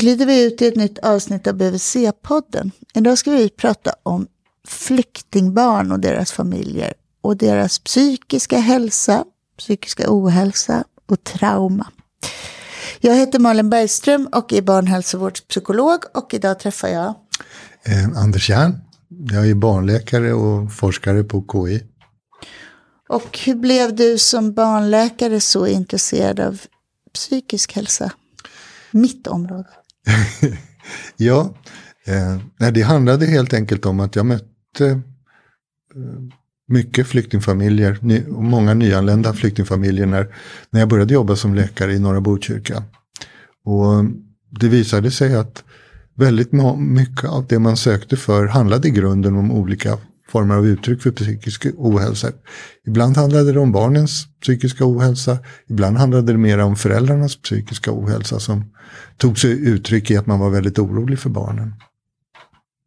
glider vi ut i ett nytt avsnitt av BVC-podden. Idag ska vi prata om flyktingbarn och deras familjer och deras psykiska hälsa, psykiska ohälsa och trauma. Jag heter Malin Bergström och är barnhälsovårdspsykolog och idag träffar jag eh, Anders Järn. Jag är barnläkare och forskare på KI. Och hur blev du som barnläkare så intresserad av psykisk hälsa? Mitt område. ja, eh, det handlade helt enkelt om att jag mötte eh, mycket flyktingfamiljer, ny, många nyanlända flyktingfamiljer när, när jag började jobba som läkare i Norra Botkyrka. Och det visade sig att väldigt mycket av det man sökte för handlade i grunden om olika former av uttryck för psykisk ohälsa. Ibland handlade det om barnens psykiska ohälsa, ibland handlade det mer om föräldrarnas psykiska ohälsa som tog sig uttryck i att man var väldigt orolig för barnen.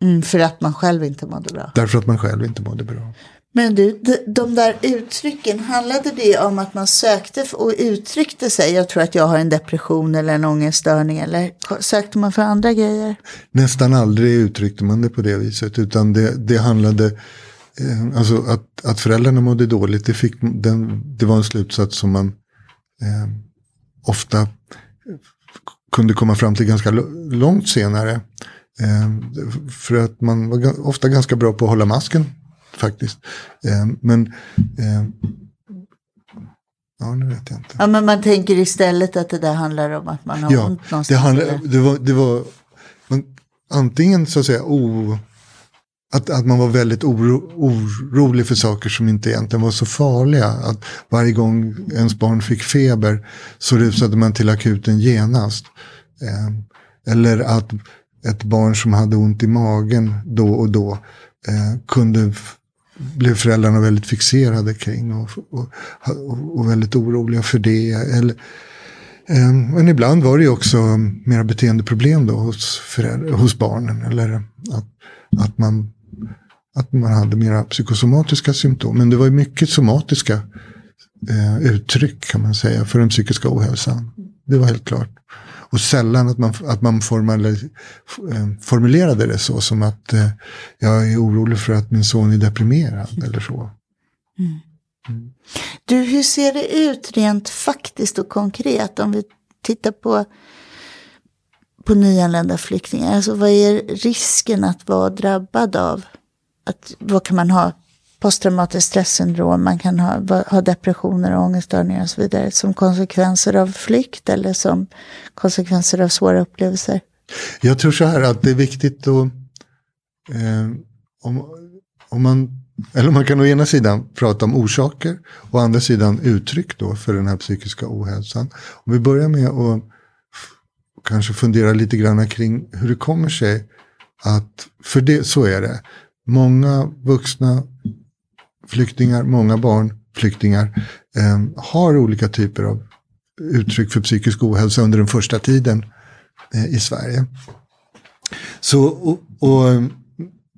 Mm, för att man själv inte mådde bra? Därför att man själv inte mådde bra. Men du, de där uttrycken, handlade det om att man sökte och uttryckte sig? Jag tror att jag har en depression eller en ångeststörning. Eller sökte man för andra grejer? Nästan aldrig uttryckte man det på det viset. Utan det, det handlade, eh, alltså att, att föräldrarna mådde dåligt. Det, fick, den, det var en slutsats som man eh, ofta kunde komma fram till ganska långt senare. Eh, för att man var ofta ganska bra på att hålla masken faktiskt. Eh, men eh, Ja, nu vet jag inte. Ja, men man tänker istället att det där handlar om att man har ja, ont någonstans. Det, handlar, det var, det var man, antingen så att säga o, att, att man var väldigt oro, orolig för saker som inte egentligen var så farliga. Att varje gång ens barn fick feber så rusade man till akuten genast. Eh, eller att ett barn som hade ont i magen då och då eh, kunde blev föräldrarna väldigt fixerade kring och, och, och väldigt oroliga för det. Eller, eh, men ibland var det också mera beteendeproblem då hos, hos barnen. Eller att, att, man, att man hade mera psykosomatiska symptom. Men det var ju mycket somatiska eh, uttryck kan man säga för den psykiska ohälsan. Det var helt klart. Och sällan att man, att man eh, formulerade det så som att eh, jag är orolig för att min son är deprimerad eller så. Mm. Mm. Du, hur ser det ut rent faktiskt och konkret om vi tittar på, på nyanlända flyktingar? Alltså vad är risken att vara drabbad av? Att, vad kan man ha posttraumatiskt stressyndrom, man kan ha, ha depressioner och ångeststörningar och så vidare som konsekvenser av flykt eller som konsekvenser av svåra upplevelser? Jag tror så här att det är viktigt att eh, om, om man eller man kan å ena sidan prata om orsaker och å andra sidan uttryck då för den här psykiska ohälsan. Om vi börjar med att kanske fundera lite grann kring hur det kommer sig att, för det, så är det, många vuxna flyktingar, många barn, flyktingar, eh, har olika typer av uttryck för psykisk ohälsa under den första tiden eh, i Sverige. Så, och, och,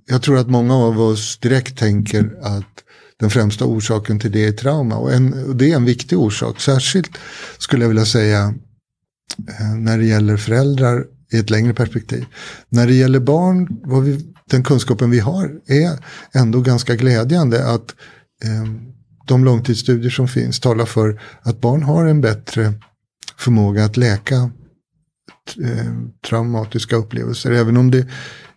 jag tror att många av oss direkt tänker att den främsta orsaken till det är trauma. Och, en, och det är en viktig orsak, särskilt skulle jag vilja säga eh, när det gäller föräldrar i ett längre perspektiv. När det gäller barn, vad vi, den kunskapen vi har är ändå ganska glädjande att eh, de långtidsstudier som finns talar för att barn har en bättre förmåga att läka eh, traumatiska upplevelser. Även om det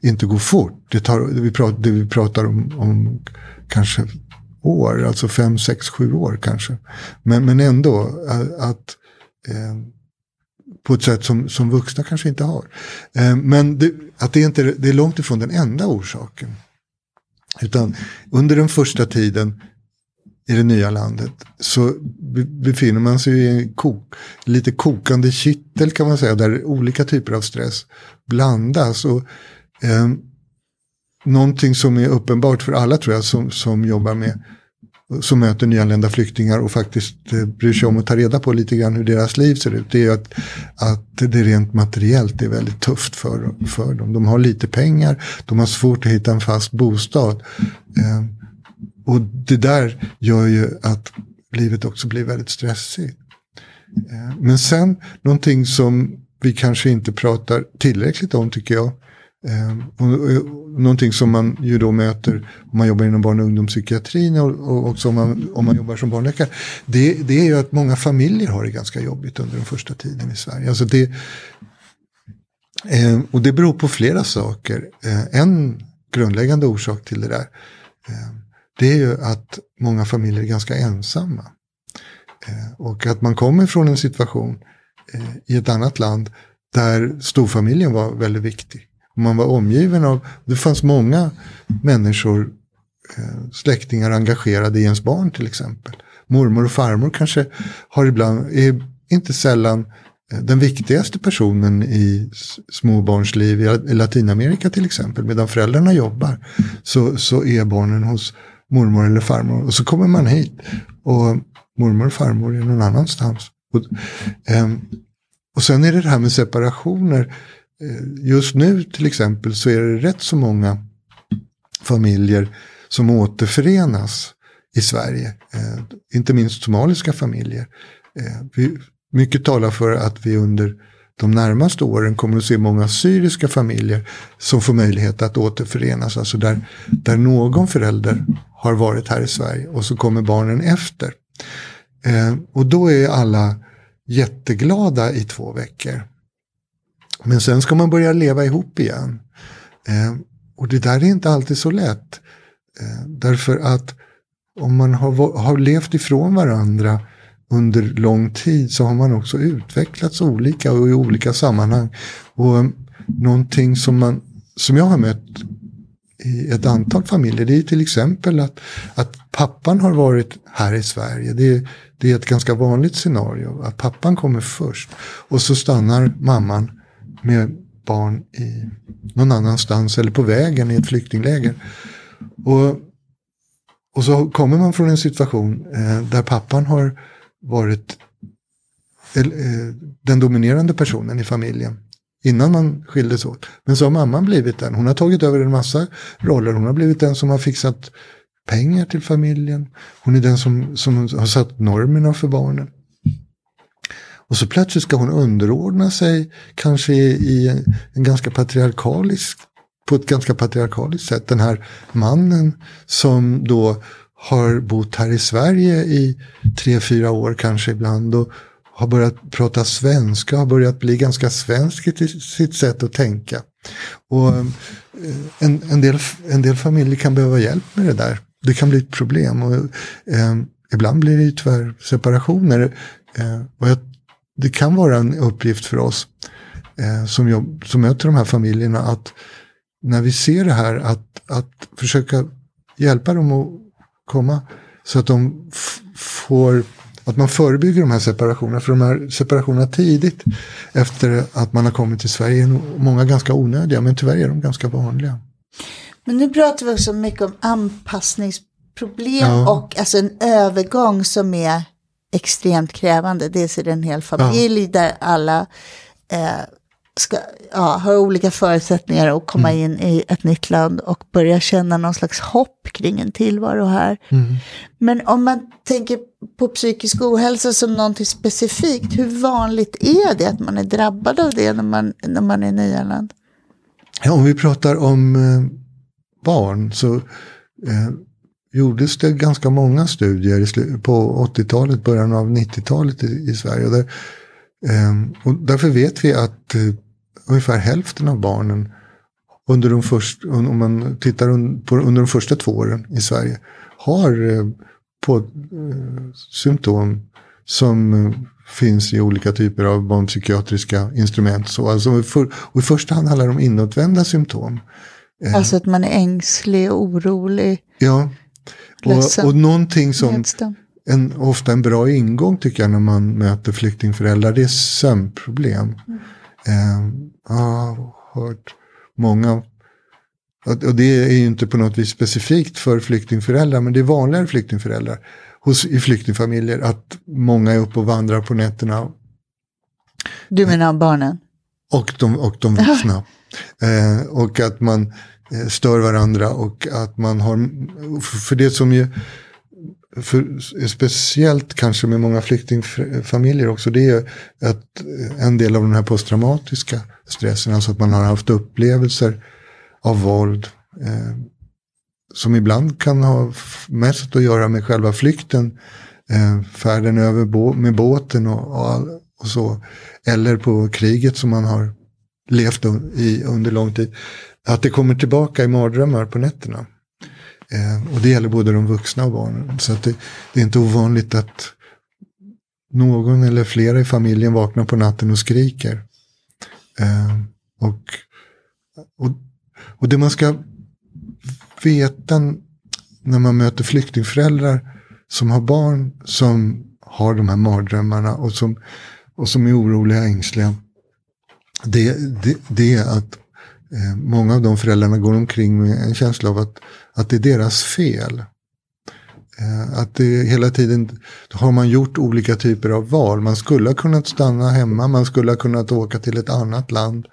inte går fort. Det, tar, vi, pratar, det vi pratar om, om kanske år, alltså fem, sex, sju år kanske. Men, men ändå att eh, på ett sätt som, som vuxna kanske inte har. Eh, men det, att det, inte, det är långt ifrån den enda orsaken. Utan under den första tiden i det nya landet så befinner man sig i en kok, lite kokande kittel kan man säga. Där olika typer av stress blandas. Och, eh, någonting som är uppenbart för alla tror jag som, som jobbar med som möter nyanlända flyktingar och faktiskt eh, bryr sig om att ta reda på lite grann hur deras liv ser ut. Det är att, att det rent materiellt är väldigt tufft för, för dem. De har lite pengar, de har svårt att hitta en fast bostad. Eh, och det där gör ju att livet också blir väldigt stressigt. Eh, men sen någonting som vi kanske inte pratar tillräckligt om tycker jag. Eh, och, och, någonting som man ju då möter om man jobbar inom barn och ungdomspsykiatrin och, och också om man, om man jobbar som barnläkare. Det, det är ju att många familjer har det ganska jobbigt under den första tiden i Sverige. Alltså det, eh, och det beror på flera saker. Eh, en grundläggande orsak till det där eh, det är ju att många familjer är ganska ensamma. Eh, och att man kommer från en situation eh, i ett annat land där storfamiljen var väldigt viktig. Man var omgiven av, det fanns många människor, eh, släktingar engagerade i ens barn till exempel. Mormor och farmor kanske har ibland, är inte sällan eh, den viktigaste personen i småbarnsliv i Latinamerika till exempel. Medan föräldrarna jobbar så, så är barnen hos mormor eller farmor. Och så kommer man hit och mormor och farmor är någon annanstans. Och, eh, och sen är det det här med separationer. Eh, just nu till exempel så är det rätt så många familjer som återförenas i Sverige. Eh, inte minst somaliska familjer. Eh, vi, mycket talar för att vi under de närmaste åren kommer att se många syriska familjer som får möjlighet att återförenas. Alltså där, där någon förälder har varit här i Sverige och så kommer barnen efter. Eh, och då är alla jätteglada i två veckor. Men sen ska man börja leva ihop igen. Eh, och det där är inte alltid så lätt. Eh, därför att om man har, har levt ifrån varandra under lång tid så har man också utvecklats olika och i olika sammanhang. Och eh, någonting som, man, som jag har mött i ett antal familjer det är till exempel att, att pappan har varit här i Sverige. Det är, det är ett ganska vanligt scenario. Att pappan kommer först och så stannar mamman med barn i någon annanstans eller på vägen i ett flyktingläger. Och, och så kommer man från en situation eh, där pappan har varit eh, den dominerande personen i familjen. Innan man skildes åt. Men så har mamman blivit den. Hon har tagit över en massa roller. Hon har blivit den som har fixat pengar till familjen. Hon är den som, som har satt normerna för barnen. Och så plötsligt ska hon underordna sig kanske i en, en ganska patriarkalisk, på ett ganska patriarkaliskt sätt. Den här mannen som då har bott här i Sverige i tre, fyra år kanske ibland. Och har börjat prata svenska, har börjat bli ganska svensk i sitt sätt att tänka. Och eh, en, en, del, en del familjer kan behöva hjälp med det där. Det kan bli ett problem. Och, eh, ibland blir det ju tyvärr separationer. Eh, och jag, det kan vara en uppgift för oss eh, som, jobb, som möter de här familjerna att när vi ser det här att, att försöka hjälpa dem att komma så att de får att man förebygger de här separationerna. För de här separationerna tidigt efter att man har kommit till Sverige är många ganska onödiga. Men tyvärr är de ganska vanliga. Men nu pratar vi också mycket om anpassningsproblem ja. och alltså en övergång som är extremt krävande. Dels är det en hel familj ja. där alla eh, ska, ja, har olika förutsättningar att komma mm. in i ett nytt land och börja känna någon slags hopp kring en tillvaro här. Mm. Men om man tänker på psykisk ohälsa som någonting specifikt, hur vanligt är det att man är drabbad av det när man, när man är nyanländ? Ja, om vi pratar om eh, barn så eh, gjordes det ganska många studier på 80-talet, början av 90-talet i, i Sverige. Och, där, eh, och därför vet vi att eh, ungefär hälften av barnen under de först, om man tittar på under de första två åren i Sverige har eh, på eh, symptom som eh, finns i olika typer av barnpsykiatriska instrument. Så alltså för, och I första hand handlar det om inåtvända symptom. Alltså att man är ängslig och orolig. Ja, och, och någonting som en, ofta en bra ingång tycker jag när man möter flyktingföräldrar, det är sömnproblem. Mm. Eh, jag har hört många, och det är ju inte på något vis specifikt för flyktingföräldrar, men det är vanligare flyktingföräldrar hos, i flyktingfamiljer att många är uppe och vandrar på nätterna. Du menar barnen? Och de, och de vuxna. eh, och att man Eh, stör varandra och att man har, för det som ju för, speciellt kanske med många flyktingfamiljer också, det är att eh, en del av den här posttraumatiska stressen, alltså att man har haft upplevelser av våld eh, som ibland kan ha mest att göra med själva flykten, eh, färden över med båten och, och, och, så, eller på kriget som man har levt i under lång tid, att det kommer tillbaka i mardrömmar på nätterna. Eh, och det gäller både de vuxna och barnen. Så att det, det, är inte ovanligt att någon eller flera i familjen vaknar på natten och skriker. Eh, och, och, och det man ska veta när man möter flyktingföräldrar som har barn som har de här mardrömmarna och som, och som är oroliga och ängsliga. Det, det, det är att eh, många av de föräldrarna går omkring med en känsla av att, att det är deras fel. Eh, att det hela tiden har man gjort olika typer av val. Man skulle ha kunnat stanna hemma, man skulle ha kunnat åka till ett annat land.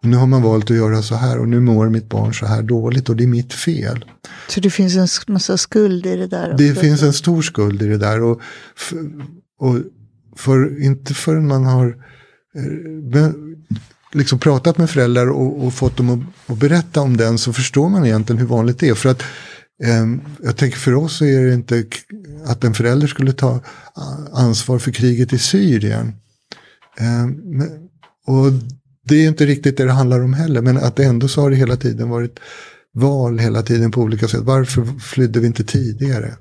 Och nu har man valt att göra så här och nu mår mitt barn så här dåligt och det är mitt fel. Så det finns en massa skuld i det där? Det finns en stor skuld i det där. Och, och för, inte förrän man har eh, liksom pratat med föräldrar och, och fått dem att, att, berätta om den så förstår man egentligen hur vanligt det är. För att ehm, jag tänker för oss så är det inte att en förälder skulle ta ansvar för kriget i Syrien. Ehm, och det är inte riktigt det det handlar om heller, men att ändå så har det hela tiden varit val hela tiden på olika sätt. Varför flydde vi inte tidigare?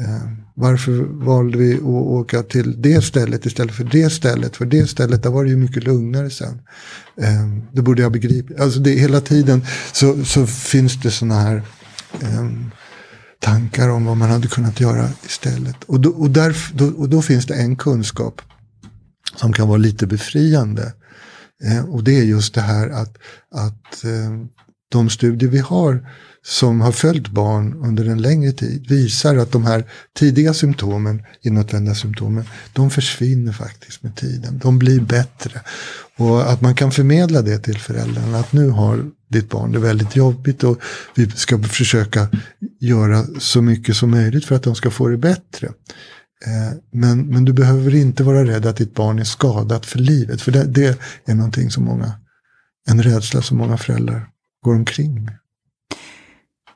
Eh, varför valde vi att åka till det stället istället för det stället? För det stället, där var det ju mycket lugnare sen. Eh, det borde jag begripa. Alltså det, hela tiden så, så finns det sådana här eh, tankar om vad man hade kunnat göra istället. Och då, och, där, då, och då finns det en kunskap som kan vara lite befriande. Eh, och det är just det här att, att eh, de studier vi har som har följt barn under en längre tid visar att de här tidiga symptomen, inåtvända symptomen, de försvinner faktiskt med tiden. De blir bättre. Och att man kan förmedla det till föräldrarna, att nu har ditt barn det väldigt jobbigt och vi ska försöka göra så mycket som möjligt för att de ska få det bättre. Eh, men, men du behöver inte vara rädd att ditt barn är skadat för livet, för det, det är någonting som många, en rädsla som många föräldrar går omkring med.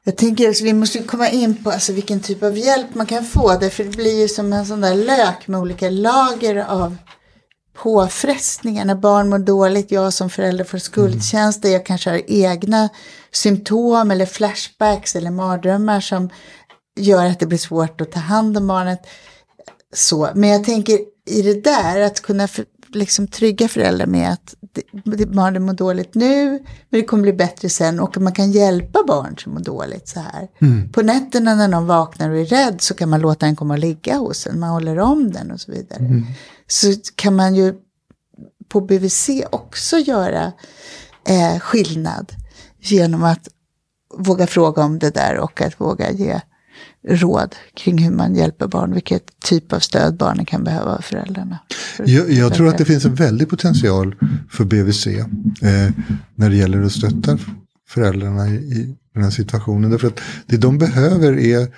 Jag tänker att vi måste komma in på alltså, vilken typ av hjälp man kan få. Därför det blir ju som en sån där lök med olika lager av påfrestningar. När barn mår dåligt, jag som förälder får skuldtjänster, jag kanske har egna symptom eller flashbacks eller mardrömmar som gör att det blir svårt att ta hand om barnet. Så. Men jag tänker i det där, att kunna liksom trygga föräldrar med att barnen mår dåligt nu, men det kommer bli bättre sen och man kan hjälpa barn som mår dåligt så här. Mm. På nätterna när någon vaknar och är rädd så kan man låta den komma och ligga hos en, man håller om den och så vidare. Mm. Så kan man ju på BVC också göra eh, skillnad genom att våga fråga om det där och att våga ge råd kring hur man hjälper barn, vilket typ av stöd barnen kan behöva av föräldrarna. För jag, jag tror att det finns en väldig potential för BVC eh, när det gäller att stötta föräldrarna i, i den här situationen. Därför att det de behöver är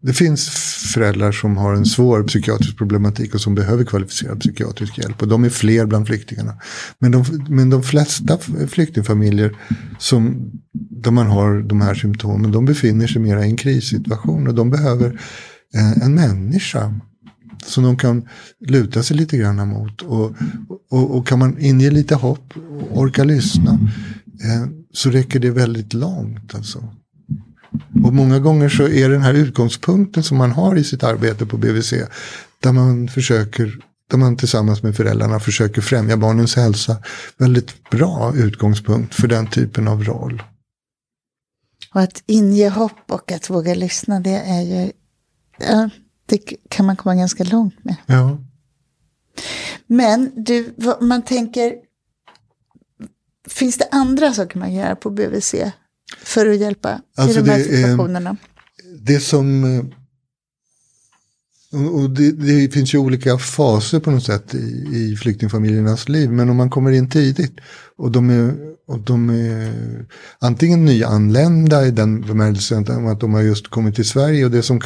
det finns föräldrar som har en svår psykiatrisk problematik och som behöver kvalificerad psykiatrisk hjälp. Och de är fler bland flyktingarna. Men de, men de flesta flyktingfamiljer som, där man har de här symptomen, de befinner sig mera i en krissituation. Och de behöver en, en människa som de kan luta sig lite grann mot. Och, och, och kan man inge lite hopp och orka lyssna eh, så räcker det väldigt långt. Alltså. Och många gånger så är den här utgångspunkten som man har i sitt arbete på BVC, där man försöker där man tillsammans med föräldrarna försöker främja barnens hälsa. Väldigt bra utgångspunkt för den typen av roll. Och att inge hopp och att våga lyssna, det är ju, ja, det kan man komma ganska långt med. Ja. Men du, man tänker, finns det andra saker man gör på BVC? För att hjälpa alltså i de här situationerna? Det som, och det, det, finns ju olika faser på något sätt i, i flyktingfamiljernas liv. Men om man kommer in tidigt och de är, och de är antingen nyanlända i den bemärkelsen att de har just kommit till Sverige. Och det som,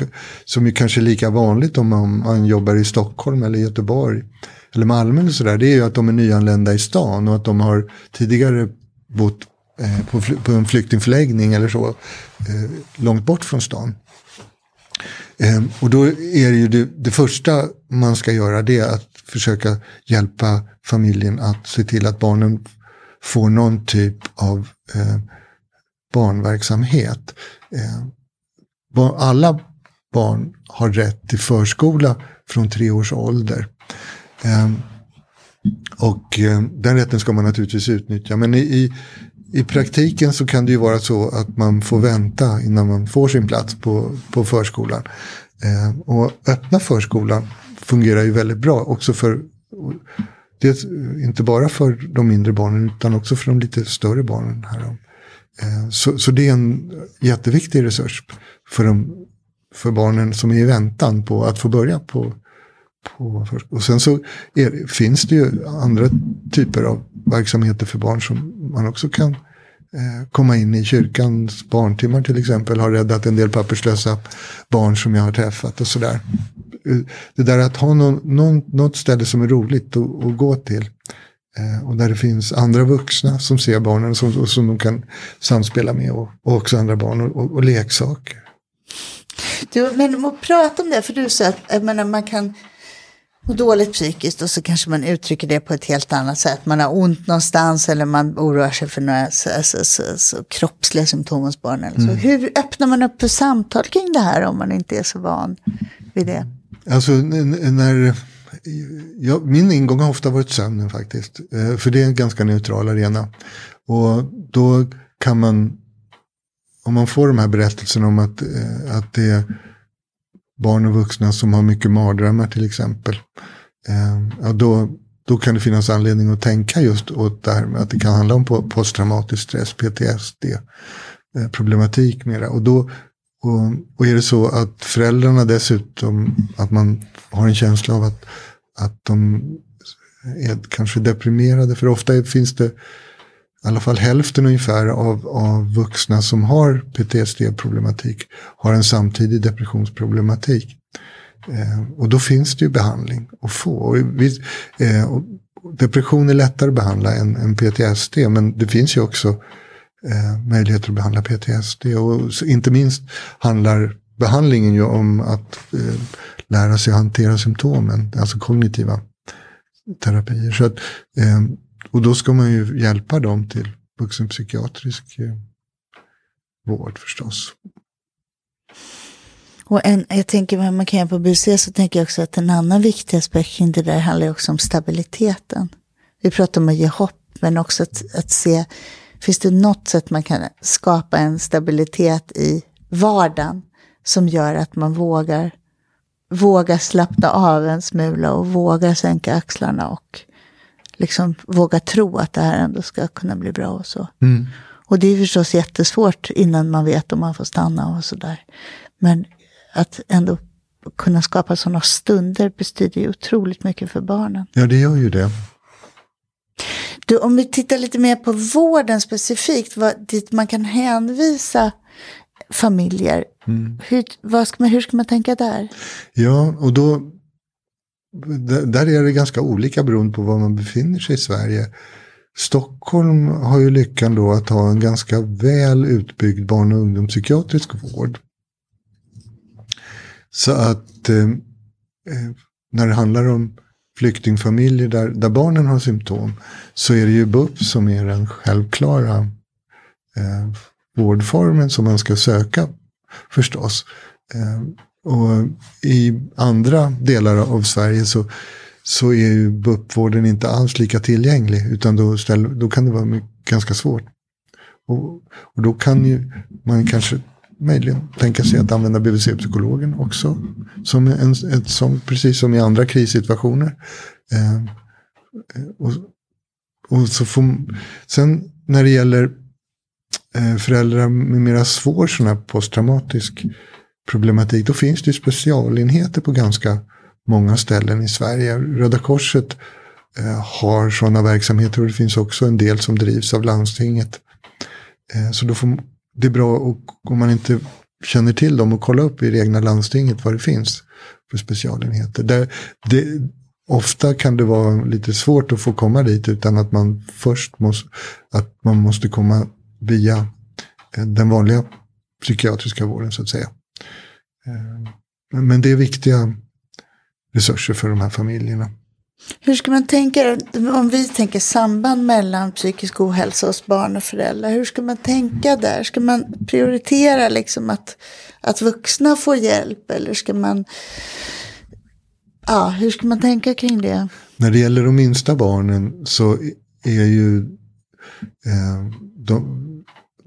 som är kanske lika vanligt om man, man jobbar i Stockholm eller Göteborg eller Malmö eller sådär. Det är ju att de är nyanlända i stan och att de har tidigare bott eh, Eh, på, på, en flyktingförläggning eller så. Eh, långt bort från stan. Eh, och då är det ju det, det, första man ska göra det är att försöka hjälpa familjen att se till att barnen får någon typ av eh, barnverksamhet. Eh, alla barn har rätt till förskola från tre års ålder. Eh, och eh, den rätten ska man naturligtvis utnyttja. Men i, i, i praktiken så kan det ju vara så att man får vänta innan man får sin plats på, på förskolan. Eh, och öppna förskolan fungerar ju väldigt bra också för det, inte bara för de mindre barnen utan också för de lite större barnen. Här. Eh, så, så det är en jätteviktig resurs för, de, för barnen som är i väntan på att få börja på, på Och sen så är, finns det ju andra typer av verksamheter för barn som man också kan eh, komma in i. Kyrkans barntimmar till exempel har räddat en del papperslösa barn som jag har träffat och sådär det där att ha någon, någon, något ställe som är roligt att, att gå till. Eh, och där det finns andra vuxna som ser barnen och som, och som de kan samspela med. Och, och också andra barn och, och, och leksaker. Du, men att prata om det, för du sa att menar, man kan må dåligt psykiskt och så kanske man uttrycker det på ett helt annat sätt. Man har ont någonstans eller man oroar sig för några så, så, så, så kroppsliga symptom hos barnen. Mm. Hur öppnar man upp för samtal kring det här om man inte är så van vid det? Alltså när... Ja, min ingång har ofta varit sömnen faktiskt. Eh, för det är en ganska neutral arena. Och då kan man, om man får de här berättelserna om att, eh, att det är barn och vuxna som har mycket mardrömmar till exempel. Eh, ja, då, då kan det finnas anledning att tänka just åt det här med att det kan handla om posttraumatisk stress, PTSD, eh, problematik mera. Och då och, och är det så att föräldrarna dessutom, att man har en känsla av att, att de är kanske deprimerade. För ofta finns det i alla fall hälften ungefär av, av vuxna som har PTSD-problematik har en samtidig depressionsproblematik. Eh, och då finns det ju behandling att få. Och vi, eh, och depression är lättare att behandla än, än PTSD, men det finns ju också eh, möjligheter att behandla PTSD. Och inte minst handlar behandlingen ju om att eh, lära sig att hantera symptomen, alltså kognitiva terapier. Så att, eh, och då ska man ju hjälpa dem till vuxenpsykiatrisk eh, vård förstås. Och en, jag tänker vad man kan göra på BUC så tänker jag också att en annan viktig aspekt kring det där handlar också om stabiliteten. Vi pratar om att ge hopp men också att, att se Finns det något sätt man kan skapa en stabilitet i vardagen som gör att man vågar, vågar slappna av en smula och vågar sänka axlarna och liksom våga tro att det här ändå ska kunna bli bra och så. Mm. Och det är förstås jättesvårt innan man vet om man får stanna och sådär. Men att ändå kunna skapa sådana stunder betyder ju otroligt mycket för barnen. Ja, det gör ju det. Du, om vi tittar lite mer på vården specifikt, vad, dit man kan hänvisa familjer. Mm. Hur, vad ska man, hur ska man tänka där? Ja, och då där är det ganska olika beroende på var man befinner sig i Sverige. Stockholm har ju lyckan då att ha en ganska väl utbyggd barn och ungdomspsykiatrisk vård. Så att eh, eh när det handlar om flyktingfamiljer där, där barnen har symptom så är det ju BUP som är den självklara eh, vårdformen som man ska söka förstås. Eh, och i andra delar av Sverige så, så är ju BUP-vården inte alls lika tillgänglig utan då, ställ, då kan det vara mycket, ganska svårt. Och, och då kan ju man kanske möjligen tänka sig att använda BVC-psykologen också. Som en, ett, som, precis som i andra krissituationer. Eh, och, och så får, sen när det gäller eh, föräldrar med mera svår sån här posttraumatisk problematik. Då finns det specialenheter på ganska många ställen i Sverige. Röda Korset eh, har sådana verksamheter och det finns också en del som drivs av landstinget. Eh, så då får, det är bra och, om man inte känner till dem och kolla upp i det egna landstinget vad det finns för specialenheter. Där, det, ofta kan det vara lite svårt att få komma dit utan att man först måste, att man måste komma via eh, den vanliga psykiatriska vården så att säga. Eh, men det är viktiga resurser för de här familjerna. Hur ska man tänka om vi tänker samband mellan psykisk ohälsa hos barn och föräldrar? Hur ska man tänka där? Ska man prioritera liksom att, att vuxna får hjälp eller ska man Ja, hur ska man tänka kring det? När det gäller de minsta barnen så är ju, eh, de,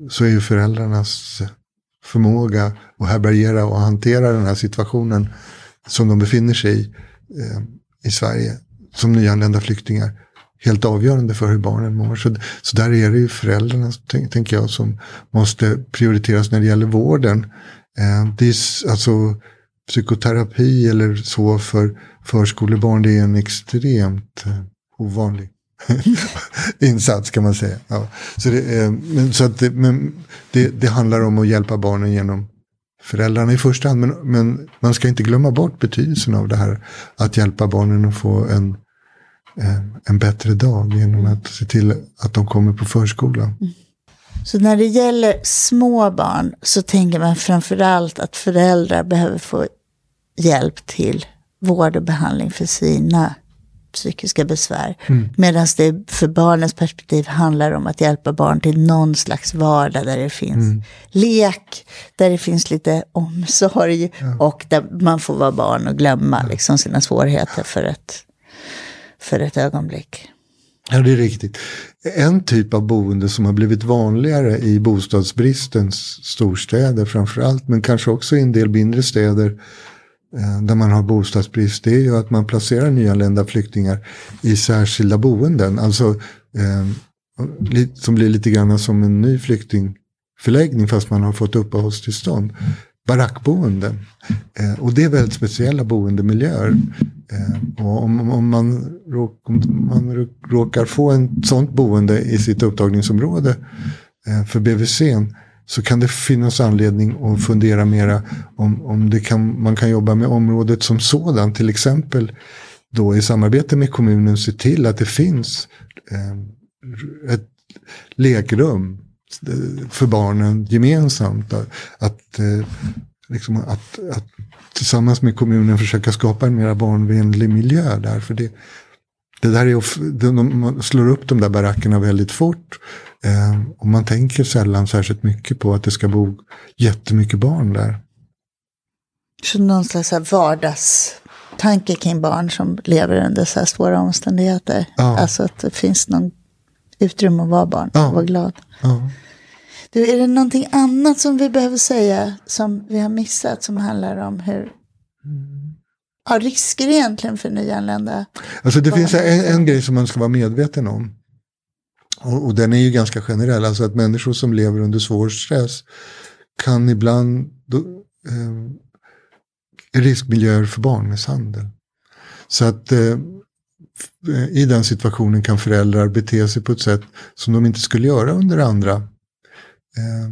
så är ju föräldrarnas förmåga att härbärgera och hantera den här situationen som de befinner sig i eh, i Sverige som nyanlända flyktingar helt avgörande för hur barnen mår. Så, så där är det ju föräldrarna, tänker jag, som måste prioriteras när det gäller vården. Eh, det är alltså psykoterapi eller så för förskolebarn, det är en extremt eh, ovanlig insats kan man säga. Ja. Så, det, eh, men, så att det, men det, det handlar om att hjälpa barnen genom föräldrarna i första hand. Men, men, man ska inte glömma bort betydelsen av det här. Att hjälpa barnen att få en, eh, en bättre dag genom att se till att de kommer på förskolan. Mm. Så när det gäller små barn så tänker man framförallt att föräldrar behöver få hjälp till vård och behandling för sina psykiska besvär. Mm. Medan det för barnens perspektiv handlar om att hjälpa barn till någon slags vardag där det finns mm. lek, där det finns lite omsorg ja. och där man får vara barn och glömma ja. liksom, sina svårigheter för ett, för ett ögonblick. Ja, det är riktigt. En typ av boende som har blivit vanligare i bostadsbristens storstäder framför allt, men kanske också i en del mindre städer, Eh, där man har bostadsbrist, det är ju att man placerar nyanlända flyktingar i särskilda boenden. Alltså eh, som blir lite grann som en ny flyktingförläggning fast man har fått uppehållstillstånd. Barackboenden. Eh, och det är väldigt speciella boendemiljöer. Eh, och om, om, man råk, om man råkar få en sånt boende i sitt upptagningsområde eh, för BVC så kan det finnas anledning att fundera mera om, om det kan, man kan jobba med området som sådant. Till exempel då i samarbete med kommunen se till att det finns ehm, eh, ett lekrum för barnen gemensamt. Att, att, eh, liksom att, att, tillsammans med kommunen försöka skapa en mer barnvänlig miljö där. För det, det där är, de slår upp de där barackerna väldigt fort. Eh, och man tänker sällan särskilt mycket på att det ska bo jättemycket barn där. Så någon slags vardagstanke kring barn som lever under så här svåra omständigheter. Ja. Alltså att det finns någon utrymme att vara barn ja. och vara glad. Ja. Du, är det någonting annat som vi behöver säga som vi har missat som handlar om hur ja, risker egentligen för nyanlända? Alltså det barn. finns en, en grej som man ska vara medveten om. Och, och, den är ju ganska generell, alltså att människor som lever under svår stress kan ibland då, eh, riskmiljöer för barnmisshandel. Så att eh, eh, i den situationen kan föräldrar bete sig på ett sätt som de inte skulle göra under andra eh,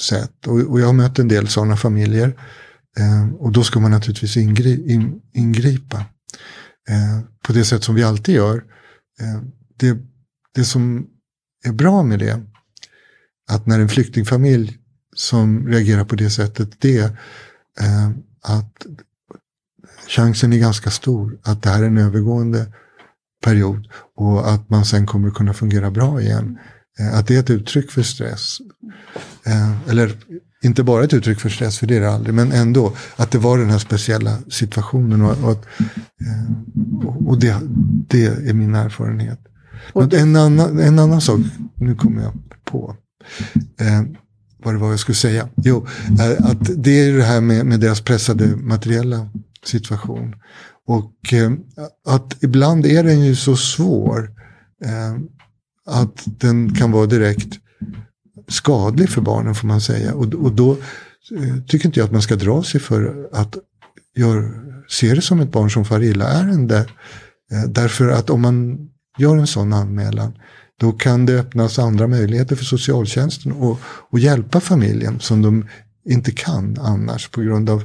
sätt. Och, och, jag har mött en del sådana familjer. Eh, och då ska man naturligtvis ingri in, ingripa. Eh, på det sätt som vi alltid gör. Eh, det, det som är bra med det, att när en flyktingfamilj som reagerar på det sättet, det är eh, att chansen är ganska stor att det här är en övergående period och att man sen kommer kunna fungera bra igen. Eh, att det är ett uttryck för stress. Eh, eller inte bara ett uttryck för stress, för det är det aldrig, men ändå att det var den här speciella situationen. Och, och, eh, och det, det är min erfarenhet. Och en, annan, en annan sak, nu kommer jag på eh, vad det var jag skulle säga. Jo, eh, att det är det här med, med deras pressade materiella situation. Och eh, att ibland är den ju så svår eh, att den kan vara direkt skadlig för barnen får man säga. Och, och då eh, tycker inte jag att man ska dra sig för att gör, se det som ett barn som far illa-ärende. Eh, därför att om man gör en sån anmälan då kan det öppnas andra möjligheter för socialtjänsten att, att hjälpa familjen som de inte kan annars på grund av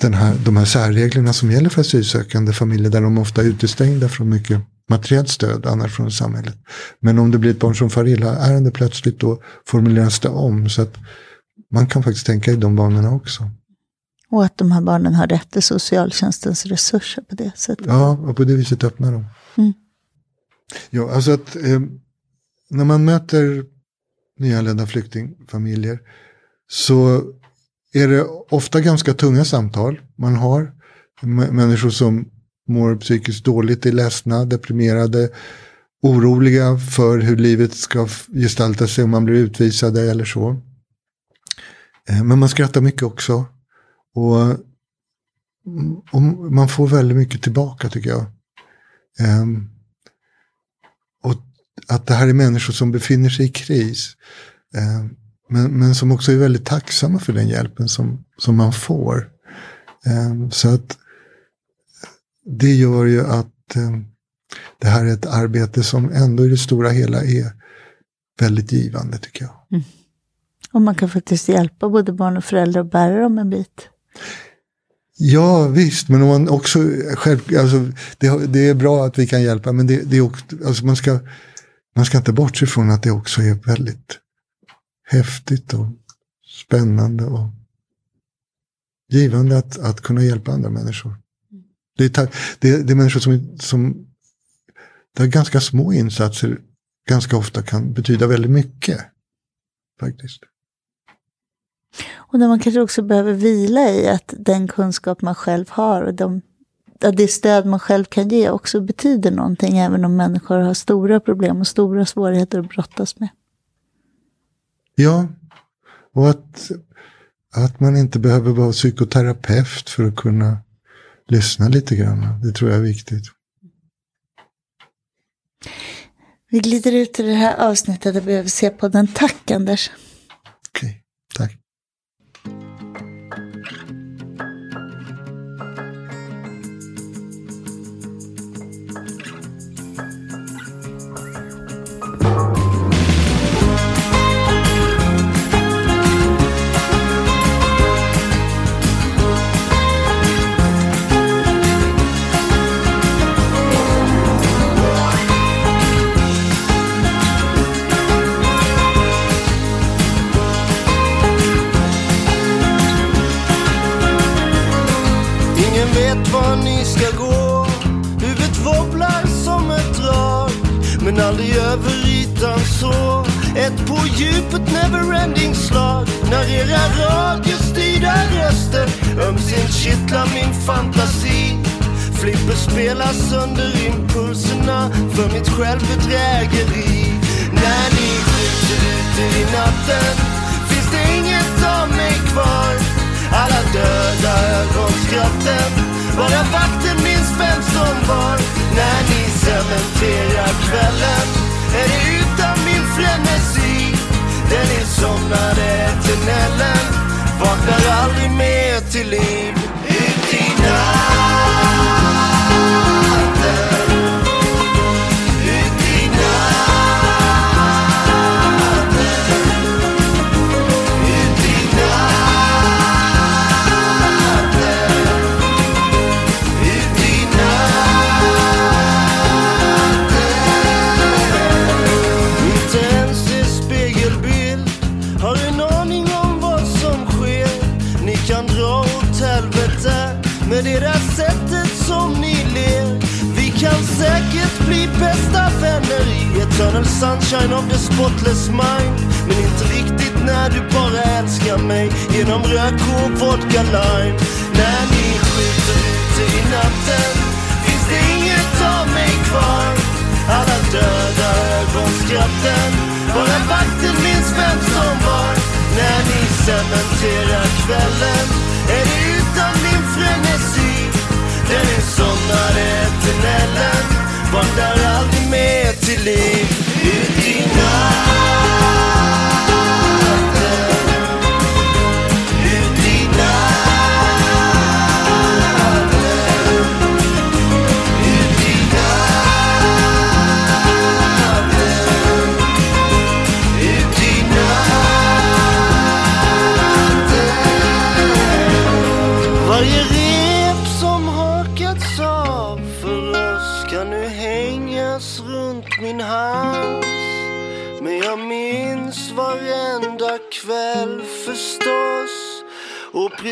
den här, de här särreglerna som gäller för asylsökande familjer där de ofta är utestängda från mycket materiellt stöd annars från samhället. Men om det blir ett barn som far illa-ärende plötsligt då formuleras det om. Så att man kan faktiskt tänka i de banorna också. Och att de här barnen har rätt till socialtjänstens resurser på det sättet. Ja, och på det viset öppnar de. Mm. Ja, alltså att eh, när man möter nyanlända flyktingfamiljer så är det ofta ganska tunga samtal man har. Människor som mår psykiskt dåligt, är ledsna, deprimerade, oroliga för hur livet ska gestalta sig om man blir utvisade eller så. Ehm, men man skrattar mycket också. Och, mm, och man får väldigt mycket tillbaka tycker jag. Um, att det här är människor som befinner sig i kris. Um, men, men som också är väldigt tacksamma för den hjälpen som, som man får. Um, så att det gör ju att det här är ett arbete som ändå i det stora hela är väldigt givande tycker jag. Mm. Och man kan faktiskt hjälpa både barn och föräldrar att bära dem en bit. Ja visst, men om man också själv, alltså, det, det är bra att vi kan hjälpa, men det, det är också, alltså man, ska, man ska inte bortse från att det också är väldigt häftigt och spännande och givande att, att kunna hjälpa andra människor. Det är, det, det är människor som, som där ganska små insatser ganska ofta kan betyda väldigt mycket. Faktiskt. Och där man kanske också behöver vila i att den kunskap man själv har och de, att det stöd man själv kan ge också betyder någonting även om människor har stora problem och stora svårigheter att brottas med. Ja, och att, att man inte behöver vara psykoterapeut för att kunna lyssna lite grann. Det tror jag är viktigt. Vi glider ut i det här avsnittet och behöver se på den. Tack Anders. Okay, develop sunshine of your spotless mind. Men inte riktigt när du bara älskar mig genom rök och vodka lime. När ni skjuter ute i natten finns det inget av mig kvar. Alla döda ögonskratten, bara vakten minns vem som var. När ni cementerar kvällen är det utan min frenesi. Den är som när eternellen vandrar aldrig mer till liv.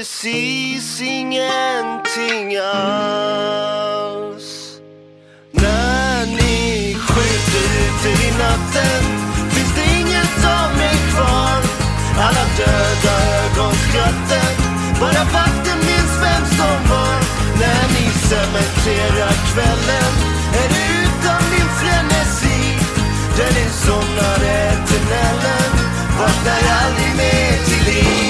precis ingenting alls. När ni skjuter ut i natten finns det inget av mig kvar. Alla döda ögonskratten, bara vakten minns vem som var. När ni cementerar kvällen är det utan min frenesi. Där ni somnar eternellen, vaknar aldrig mer till liv.